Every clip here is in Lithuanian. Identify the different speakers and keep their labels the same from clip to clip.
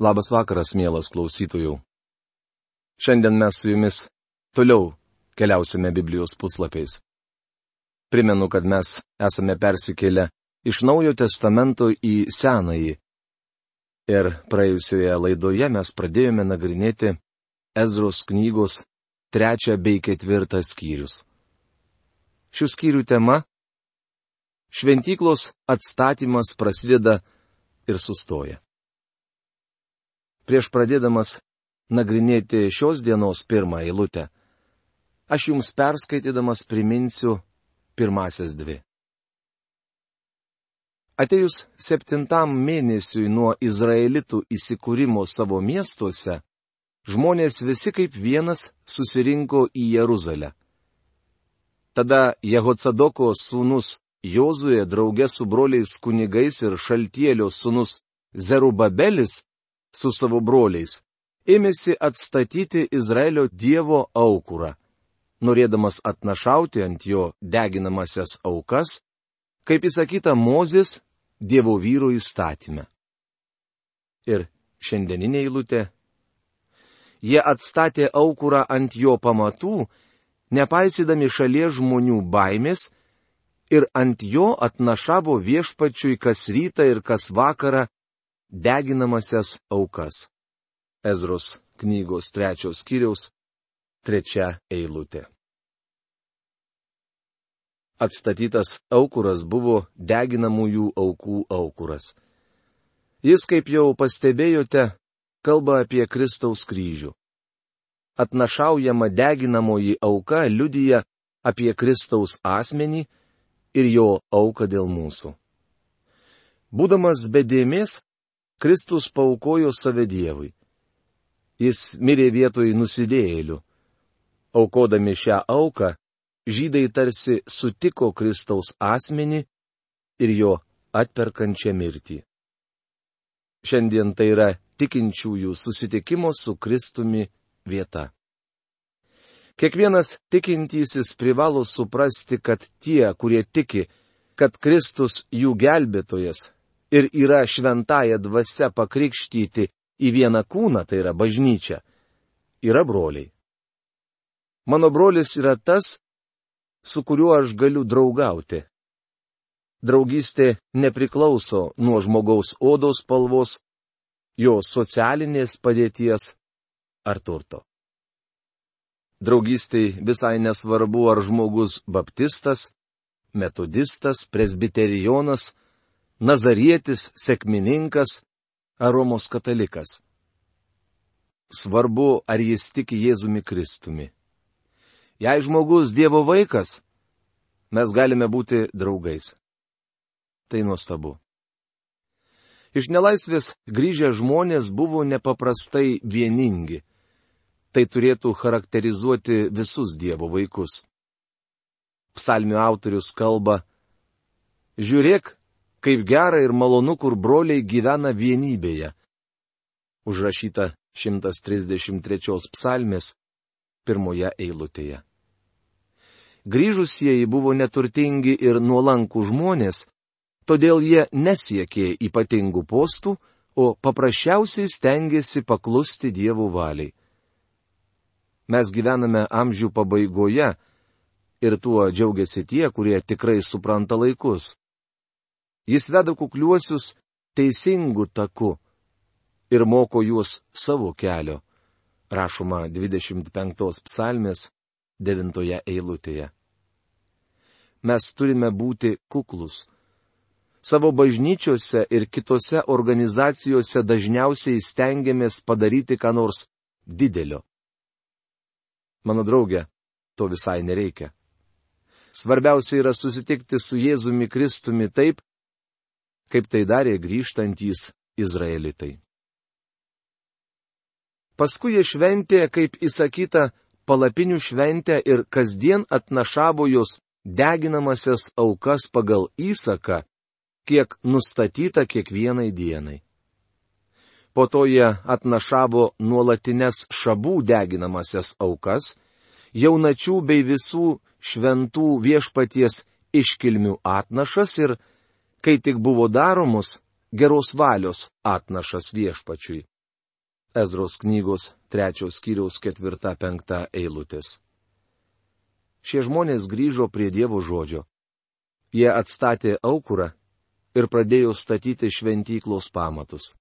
Speaker 1: Labas vakaras, mielas klausytojų. Šiandien mes su jumis toliau keliausime Biblijos puslapiais. Primenu, kad mes esame persikėlę iš Naujo testamento į Senąjį. Ir praėjusioje laidoje mes pradėjome nagrinėti Ezros knygos trečią bei ketvirtą skyrius. Šių skyrių tema - šventyklos atstatymas prasideda ir sustoja. Prieš pradėdamas nagrinėti šios dienos pirmą eilutę, aš jums perskaitydamas priminsiu pirmasias dvi. Atėjus septintam mėnesiui nuo Izraelitų įsikūrimo savo miestuose, žmonės visi kaip vienas susirinko į Jeruzalę. Tada Jehocadoko sūnus Jozuė draugė su broliais kunigais ir šaltielio sūnus Zerubabelis su savo broliais, ėmėsi atstatyti Izraelio Dievo aukurą, norėdamas atnašauti ant jo deginamasias aukas, kaip įsakyta Mozės Dievo vyro įstatymę. Ir šiandieninė eilutė. Jie atstatė aukurą ant jo pamatų, nepaisydami šalies žmonių baimės, ir ant jo atnašavo viešpačiui kas rytą ir kas vakarą deginamasias aukas. Ezros knygos trečios skyriaus trečia eilutė. Atstatytas aukuras buvo deginamųjų aukų aukuras. Jis, kaip jau pastebėjote, kalba apie Kristaus kryžių. Atnašaujama deginamoji auka liudyja apie Kristaus asmenį ir jo auką dėl mūsų. Būdamas bedėmės, Kristus paukojo save Dievui. Jis mirė vietoj nusidėjėlių. Aukodami šią auką, žydai tarsi sutiko Kristaus asmenį ir jo atperkančią mirtį. Šiandien tai yra tikinčiųjų susitikimo su Kristumi vieta. Kiekvienas tikintysis privalo suprasti, kad tie, kurie tiki, kad Kristus jų gelbėtojas, ir yra šventąją dvasia pakrikštyti į vieną kūną, tai yra bažnyčia, yra broliai. Mano brolis yra tas, su kuriuo aš galiu draugauti. Draugystė nepriklauso nuo žmogaus odos spalvos, jo socialinės padėties ar turto. Draugystėj visai nesvarbu, ar žmogus baptistas, metodistas, presbiterijonas, nazarietis, sėkmininkas ar Romos katalikas. Svarbu, ar jis tiki Jėzumi Kristumi. Jei žmogus Dievo vaikas, mes galime būti draugais. Tai nuostabu. Iš nelaisvės grįžę žmonės buvo nepaprastai vieningi. Tai turėtų charakterizuoti visus Dievo vaikus. Psalmių autorius kalba, žiūrėk, kaip gera ir malonu, kur broliai gyvena vienybėje. Užrašyta 133 psalmės pirmoje eilutėje. Grįžusieji buvo neturtingi ir nuolankų žmonės, todėl jie nesiekė ypatingų postų, o paprasčiausiai stengiasi paklusti dievų valiai. Mes gyvename amžių pabaigoje ir tuo džiaugiasi tie, kurie tikrai supranta laikus. Jis veda kukliuosius teisingų takų ir moko juos savo kelio, rašoma 25 psalmės 9 eilutėje. Mes turime būti kuklus. Savo bažnyčiose ir kitose organizacijose dažniausiai stengiamės padaryti ką nors didelio. Mano draugė, to visai nereikia. Svarbiausia yra susitikti su Jėzumi Kristumi taip, kaip tai darė grįžtantys izraelitai. Paskui jie šventė, kaip įsakyta, palapinių šventę ir kasdien atnašavo jos deginamasias aukas pagal įsaką, kiek nustatyta kiekvienai dienai. Po to jie atnašavo nuolatines šabų deginamasias aukas, jaunačių bei visų šventų viešpaties iškilmių atnašas ir kai tik buvo daromos geros valios atnašas viešpačiui. Ezros knygos trečios skyriaus ketvirta penkta eilutės. Šie žmonės grįžo prie Dievo žodžio. Jie atstatė aukurą ir pradėjo statyti šventyklos pamatus.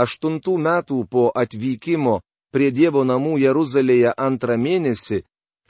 Speaker 1: Aštuntų metų po atvykimo prie Dievo namų Jeruzalėje antrą mėnesį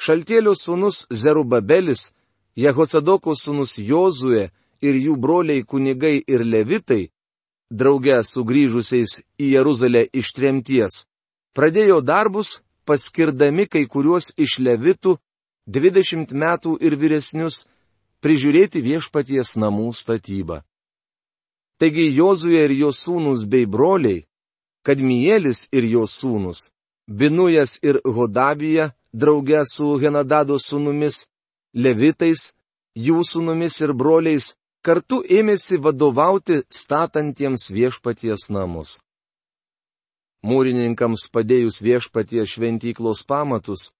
Speaker 1: Šaltėlio sūnus Zerubabelis, Jehocadoko sūnus Jozue ir jų broliai kunigai ir levitai drauge sugrįžusiais į Jeruzalę iš tremties, pradėjo darbus, paskirdami kai kuriuos iš levitų, 20 metų ir vyresnius, prižiūrėti viešpaties namų statybą. Taigi Jozuje ir jo sūnus bei broliai, Kadmielis ir jo sūnus, Binujas ir Hodavija, drauge su Henadado sūnumis, Levitais, jų sūnumis ir broliais, kartu ėmėsi vadovauti statantiems viešpaties namus. Mūrininkams padėjus viešpaties šventyklos pamatus,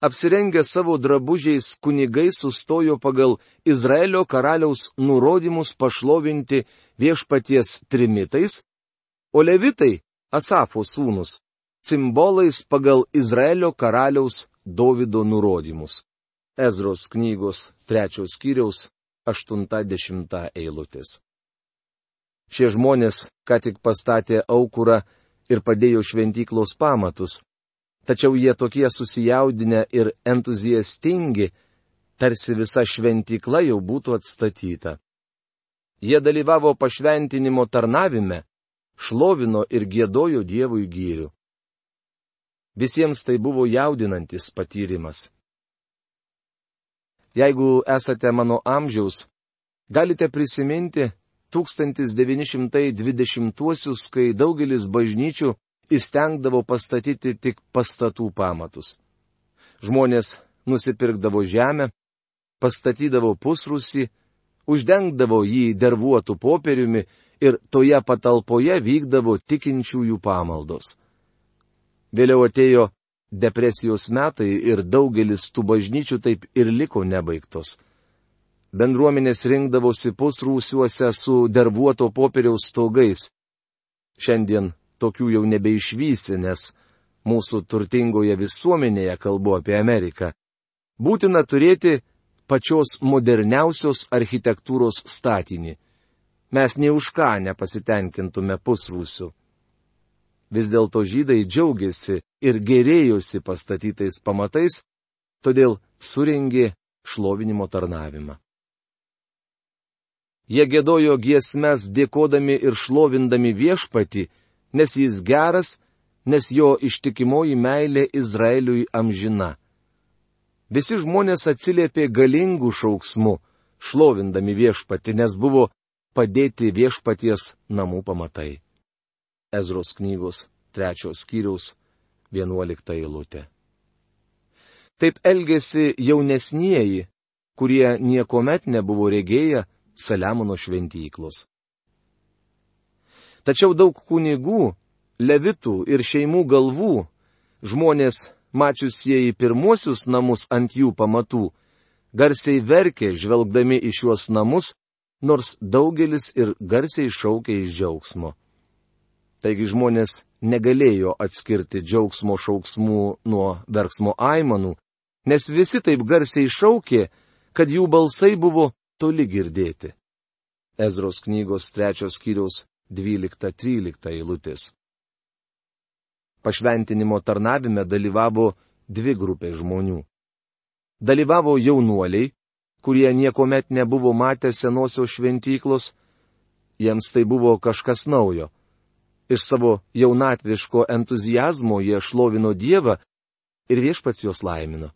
Speaker 1: apsirengę savo drabužiais kunigai sustojo pagal Izraelio karaliaus nurodymus pašlovinti viešpaties trimitais, o levitai, Asafo sūnus, simbolais pagal Izraelio karaliaus Dovido nurodymus. Ezros knygos trečios skyriaus 80 eilutės. Šie žmonės ką tik pastatė aukurą ir padėjo šventyklos pamatus, tačiau jie tokie susijaudinę ir entuziastingi, tarsi visa šventykla jau būtų atstatyta. Jie dalyvavo pašventinimo tarnavime, šlovino ir gėdojo Dievui gyrių. Visiems tai buvo jaudinantis patyrimas. Jeigu esate mano amžiaus, galite prisiminti 1920-uosius, kai daugelis bažnyčių įstengdavo pastatyti tik pastatų pamatus. Žmonės nusipirkdavo žemę, pastatydavo pusrusį, uždengdavo jį dervuotų popieriumi ir toje patalpoje vykdavo tikinčiųjų pamaldos. Vėliau atėjo depresijos metai ir daugelis tų bažnyčių taip ir liko nebaigtos. Bendruomenės rinkdavosi pusrūsiuose su dervuoto popieriaus stogais. Šiandien tokių jau nebeišvysi, nes mūsų turtingoje visuomenėje kalbu apie Ameriką. Būtina turėti pačios moderniausios architektūros statinį. Mes nei už ką nepasitenkintume pusrūsiu. Vis dėlto žydai džiaugiasi ir gerėjosi pastatytais pamatais, todėl suringė šlovinimo tarnavimą. Jie gėdojo giesmes dėkodami ir šlovindami viešpati, nes jis geras, nes jo ištikimoji meilė Izraeliui amžina. Visi žmonės atsiliepė galingų šauksmų, šlovindami viešpati, nes buvo padėti viešpaties namų pamatai. Ezros knygos trečios skyriaus vienuolikta eilutė. Taip elgėsi jaunesnieji, kurie niekuomet nebuvo regėję Saliamono šventyklos. Tačiau daug kunigų, levitų ir šeimų galvų, žmonės mačiusieji pirmuosius namus ant jų pamatų, garsiai verkė žvelgdami į šiuos namus, nors daugelis ir garsiai šaukė iš džiaugsmo. Taigi žmonės negalėjo atskirti džiaugsmo šauksmų nuo verksmo aimanų, nes visi taip garsiai šaukė, kad jų balsai buvo toli girdėti. Ezros knygos trečios skyriaus 12-13 eilutės. Pašventinimo tarnavime dalyvavo dvi grupės žmonių. Dalyvavo jaunuoliai, kurie niekuomet nebuvo matę senosios šventyklos, jiems tai buvo kažkas naujo iš savo jaunatviško entuzijazmo jie šlovino Dievą ir viešpats juos laimino.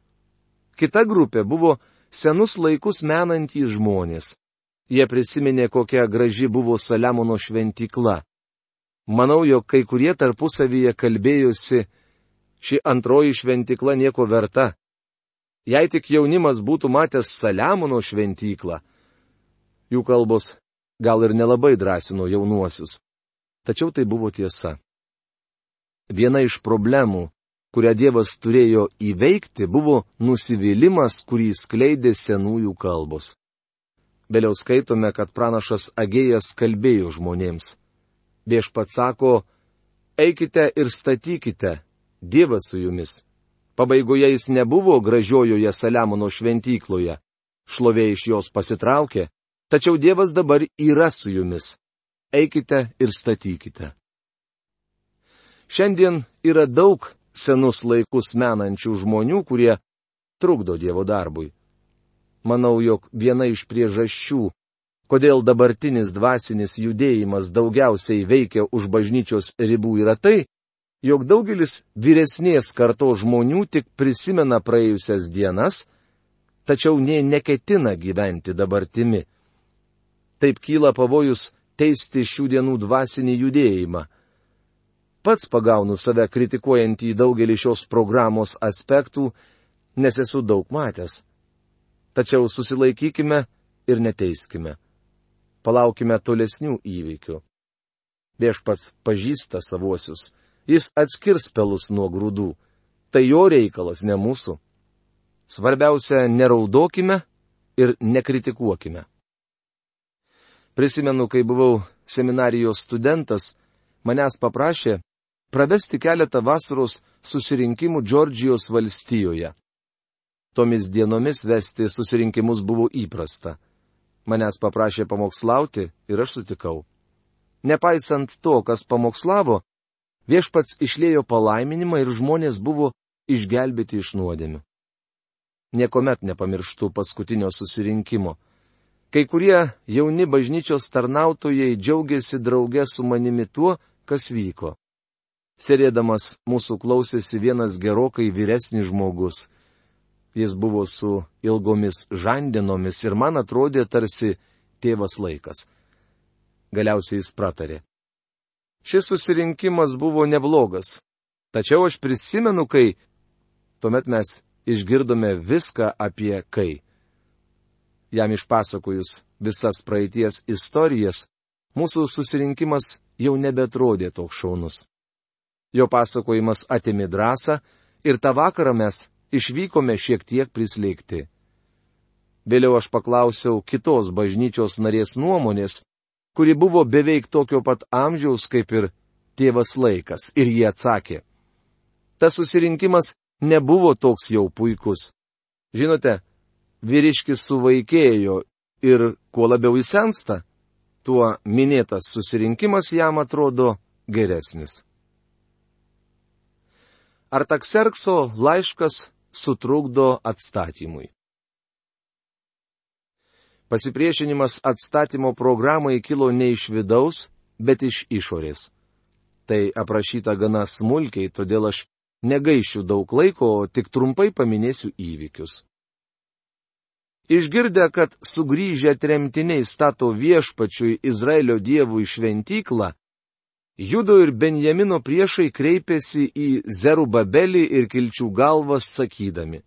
Speaker 1: Kita grupė buvo senus laikus menantys žmonės. Jie prisiminė, kokia graži buvo Saliamono šventykla. Manau, jog kai kurie tarpusavyje kalbėjosi, ši antroji šventykla nieko verta. Jei tik jaunimas būtų matęs Saliamono šventyklą, jų kalbos gal ir nelabai drąsino jaunuosius. Tačiau tai buvo tiesa. Viena iš problemų, kurią Dievas turėjo įveikti, buvo nusivylimas, kurį skleidė senųjų kalbos. Vėliau skaitome, kad pranašas Agėjas kalbėjo žmonėms. Viešpat sako, eikite ir statykite, Dievas su jumis. Pabaigoje jis nebuvo gražiojoje Saliamono šventykloje, šlovė iš jos pasitraukė, tačiau Dievas dabar yra su jumis. Eikite ir statykite. Šiandien yra daug senus laikus menančių žmonių, kurie trukdo Dievo darbui. Manau, jog viena iš priežasčių, kodėl dabartinis dvasinis judėjimas daugiausiai veikia už bažnyčios ribų yra tai, jog daugelis vyresnės karto žmonių tik prisimena praėjusias dienas, tačiau nie neketina gyventi dabartimi. Taip kyla pavojus teisti šių dienų dvasinį judėjimą. Pats pagaunu save kritikuojant į daugelį šios programos aspektų, nes esu daug matęs. Tačiau susilaikykime ir neteiskime. Palaukime tolesnių įvykių. Viešpats pažįsta savuosius, jis atskirs pelus nuo grūdų. Tai jo reikalas, ne mūsų. Svarbiausia, neraudokime ir nekritikuokime. Prisimenu, kai buvau seminarijos studentas, manęs paprašė pravesti keletą vasaros susirinkimų Džordžijos valstijoje. Tomis dienomis vesti susirinkimus buvo įprasta. Manęs paprašė pamokslauti ir aš sutikau. Nepaisant to, kas pamokslavo, viešpats išlėjo palaiminimą ir žmonės buvo išgelbėti iš nuodėmių. Niekuomet nepamirštų paskutinio susirinkimo. Kai kurie jauni bažnyčios tarnautojai džiaugiasi drauge su manimi tuo, kas vyko. Sėdėdamas mūsų klausėsi vienas gerokai vyresnis žmogus. Jis buvo su ilgomis žandinomis ir man atrodė tarsi tėvas laikas. Galiausiai jis pratarė. Šis susirinkimas buvo neblogas. Tačiau aš prisimenu, kai tuomet mes išgirdome viską apie kai. Jam išpasakojus visas praeities istorijas, mūsų susirinkimas jau nebetrodė toks šaunus. Jo pasakojimas atėmė drąsą ir tą vakarą mes išvykome šiek tiek prislėgti. Vėliau aš paklausiau kitos bažnyčios narės nuomonės, kuri buvo beveik tokio pat amžiaus kaip ir tėvas laikas, ir jie atsakė. Tas susirinkimas nebuvo toks jau puikus. Žinote, vyriškis suvaikėjo ir kuo labiau jis sensta, tuo minėtas susirinkimas jam atrodo geresnis. Artakserkso laiškas sutrukdo atstatymui. Pasipriešinimas atstatymo programai kilo ne iš vidaus, bet iš išorės. Tai aprašyta gana smulkiai, todėl aš negaišiu daug laiko, tik trumpai paminėsiu įvykius. Išgirdę, kad sugrįžę tremtiniai stato viešpačiui Izraelio dievų šventyklą, Judo ir Benjamino priešai kreipėsi į Zerubabelį ir kilčių galvas sakydami.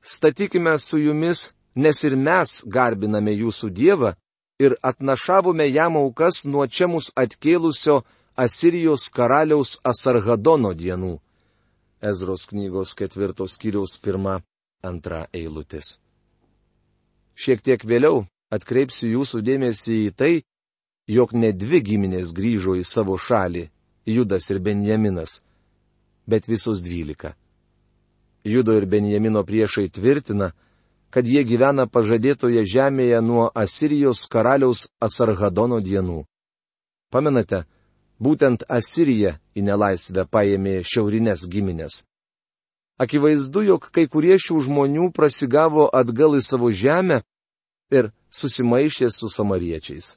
Speaker 1: Statykime su jumis, nes ir mes garbiname jūsų Dievą ir atnašavome jam aukas nuo čia mus atkėlusio Asirijos karaliaus Asargadono dienų. Ezros knygos ketvirtos kiriaus pirma, antra eilutės. Šiek tiek vėliau atkreipsiu jūsų dėmesį į tai, jog ne dvi giminės grįžo į savo šalį - Judas ir Benjaminas, bet visos dvylika. Judo ir Benjamino priešai tvirtina, kad jie gyvena pažadėtoje žemėje nuo Asirijos karaliaus Asarhadono dienų. Pamenate, būtent Asirija į nelaisvę paėmė šiaurinės giminės. Akivaizdu, jog kai kurie šių žmonių prasigavo atgal į savo žemę ir susimaišė su samariečiais.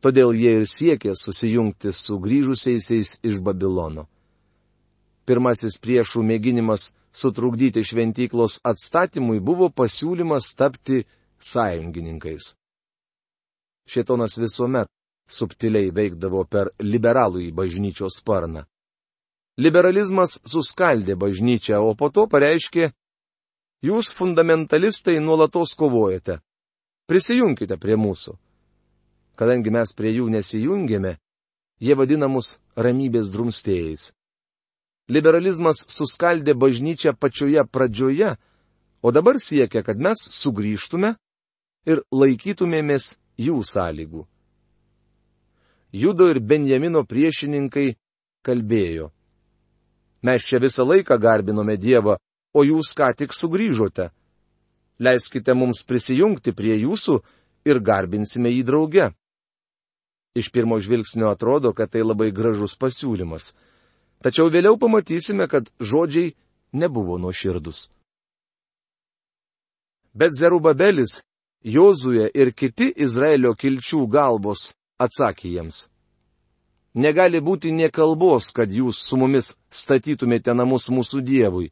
Speaker 1: Todėl jie ir siekė susijungti su grįžusiaisiais iš Babilono. Pirmasis priešų mėginimas sutrukdyti šventyklos atstatymui buvo pasiūlymas tapti sąjungininkais. Šėtonas visuomet subtiliai veikdavo per liberalų į bažnyčios sparną. Liberalizmas suskaldė bažnyčią, o po to pareiškė, jūs fundamentalistai nuolatos kovojate. Prisijunkite prie mūsų kadangi mes prie jų nesijungėme, jie vadina mus ramybės drumstėjais. Liberalizmas suskaldė bažnyčią pačioje pradžioje, o dabar siekia, kad mes sugrįžtume ir laikytumėmės jų sąlygų. Judo ir Benjamino priešininkai kalbėjo. Mes čia visą laiką garbinome Dievą, o jūs ką tik sugrįžote. Leiskite mums prisijungti prie jūsų ir garbinsime jį drauge. Iš pirmo žvilgsnio atrodo, kad tai labai gražus pasiūlymas. Tačiau vėliau pamatysime, kad žodžiai nebuvo nuoširdus. Bet Zerubabelis, Jozuje ir kiti Izraelio kilčių galbos atsakė jiems. Negali būti nie kalbos, kad jūs su mumis statytumėte namus mūsų Dievui.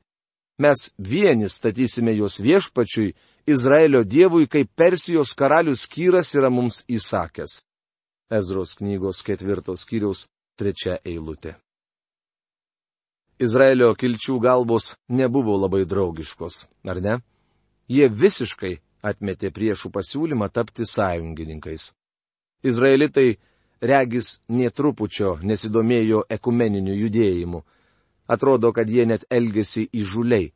Speaker 1: Mes vieni statysime juos viešpačiui, Izraelio Dievui, kaip Persijos karalius Kyras yra mums įsakęs. Ezros knygos ketvirtos skyriaus trečia eilutė. Izraelio kilčių galvos nebuvo labai draugiškos, ar ne? Jie visiškai atmetė priešų pasiūlymą tapti sąjungininkais. Izraelitai regis netrupučio nesidomėjo ekumeniniu judėjimu. Atrodo, kad jie net elgėsi įžuliai.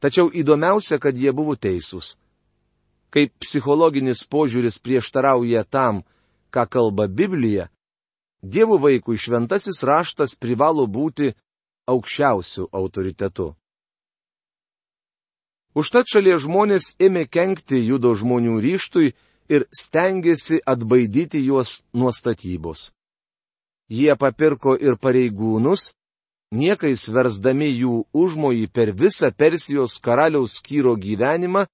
Speaker 1: Tačiau įdomiausia, kad jie buvo teisūs. Kaip psichologinis požiūris prieštarauja tam, ką kalba Biblija, Dievo vaikui šventasis raštas privalo būti aukščiausių autoritetu. Užtat šalies žmonės ėmė kenkti judo žmonių ryštui ir stengiasi atbaidyti juos nuo statybos. Jie papirko ir pareigūnus, niekais versdami jų užmojį per visą Persijos karaliaus skyro gyvenimą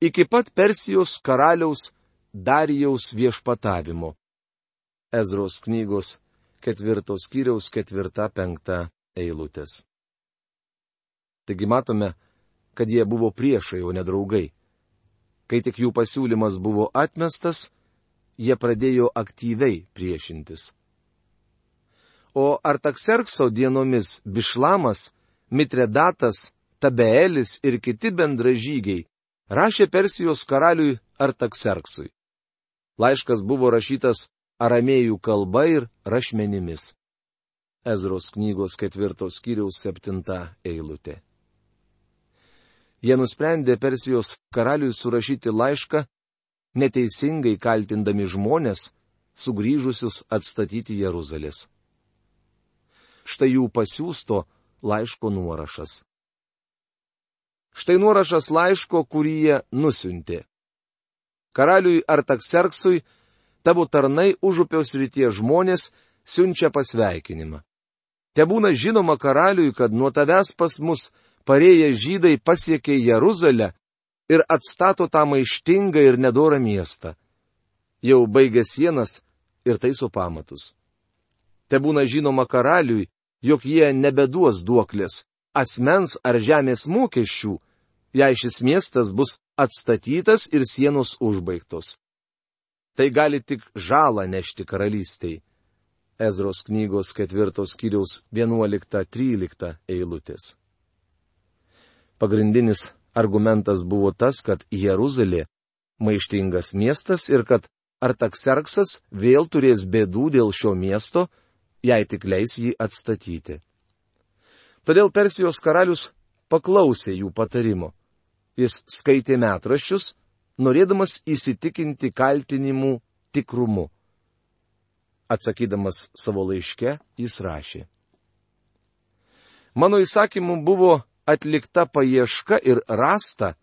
Speaker 1: iki pat Persijos karaliaus Darijaus viešpatavimo. Ezros knygos ketvirtos skyriaus ketvirta penkta eilutės. Taigi matome, kad jie buvo priešai, o ne draugai. Kai tik jų pasiūlymas buvo atmestas, jie pradėjo aktyviai priešintis. O Artakserkso dienomis Bišlamas, Mitredatas, Tabeelis ir kiti bendražygiai rašė Persijos karaliui Artakserksui. Laiškas buvo rašytas aramėjų kalba ir rašmenimis. Ezros knygos ketvirtos skyriaus septinta eilutė. Jie nusprendė Persijos karaliui surašyti laišką, neteisingai kaltindami žmonės, sugrįžusius atstatyti Jeruzalės. Štai jų pasiūsto laiško nuorašas. Štai nuorašas laiško, kurį jie nusiuntė karaliui Artakserksui, tavo tarnai užupiaus rytie žmonės siunčia pasveikinimą. Te būna žinoma karaliui, kad nuo tavęs pas mus parėję žydai pasiekė Jeruzalę ir atstato tą maištingą ir nedorą miestą. Jau baigė sienas ir taiso pamatus. Te būna žinoma karaliui, jog jie nebeduos duoklės, asmens ar žemės mokesčių, jei šis miestas bus atstatytas ir sienos užbaigtos. Tai gali tik žalą nešti karalystiai. Ezros knygos ketvirtos kiriaus 11-13 eilutės. Pagrindinis argumentas buvo tas, kad Jeruzalė maištingas miestas ir kad Artakserksas vėl turės bėdų dėl šio miesto, jei tik leis jį atstatyti. Todėl Persijos karalius paklausė jų patarimo. Jis skaitė metraščius, norėdamas įsitikinti kaltinimų tikrumu. Atsakydamas savo laiške, jis rašė. Mano įsakymu buvo atlikta paieška ir rasta,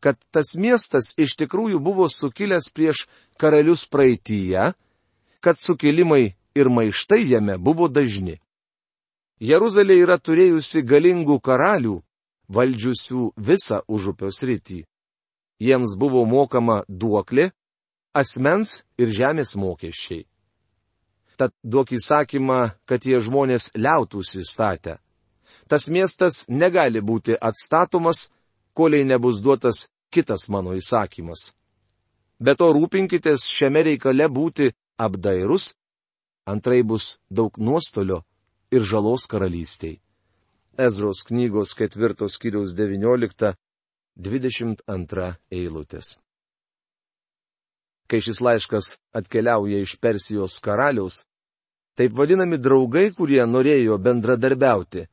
Speaker 1: kad tas miestas iš tikrųjų buvo sukilęs prieš karalius praeitįje, kad sukilimai ir maištai jame buvo dažni. Jeruzalė yra turėjusi galingų karalių, valdžiusių visą užupio sritį. Jiems buvo mokama duoklė, asmens ir žemės mokesčiai. Tad duok įsakymą, kad tie žmonės liautųsi statę. Tas miestas negali būti atstatomas, koliai nebus duotas kitas mano įsakymas. Be to rūpinkitės šiame reikale būti apdairus, antrai bus daug nuostolio ir žalos karalystiai. Ezros knygos ketvirtos kiriaus 19-22 eilutės. Kai šis laiškas atkeliauja iš Persijos karaliaus, taip vadinami draugai, kurie norėjo bendradarbiauti,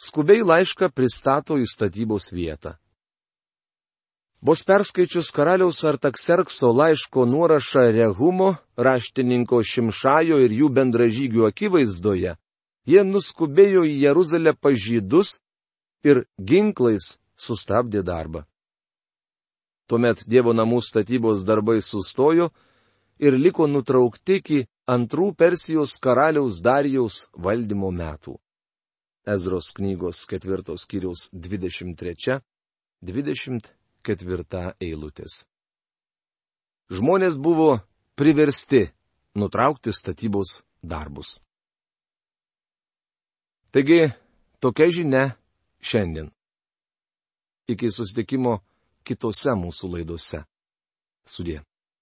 Speaker 1: skubiai laišką pristato į statybos vietą. Vos perskaičius karaliaus Artakserkso laiško nuorašą Rehumo, raštininko Šimšajo ir jų bendražygių akivaizdoje, jie nuskubėjo į Jeruzalę pažydus ir ginklais sustabdė darbą. Tuomet Dievo namų statybos darbai sustojo ir liko nutraukti iki antrų Persijos karaliaus Darijaus valdymo metų. Ezros knygos ketvirtos kiriaus 23-24 eilutės. Žmonės buvo priversti nutraukti statybos darbus. Taigi, tokia žinia šiandien. Iki susitikimo kitose mūsų laidose. Sudė.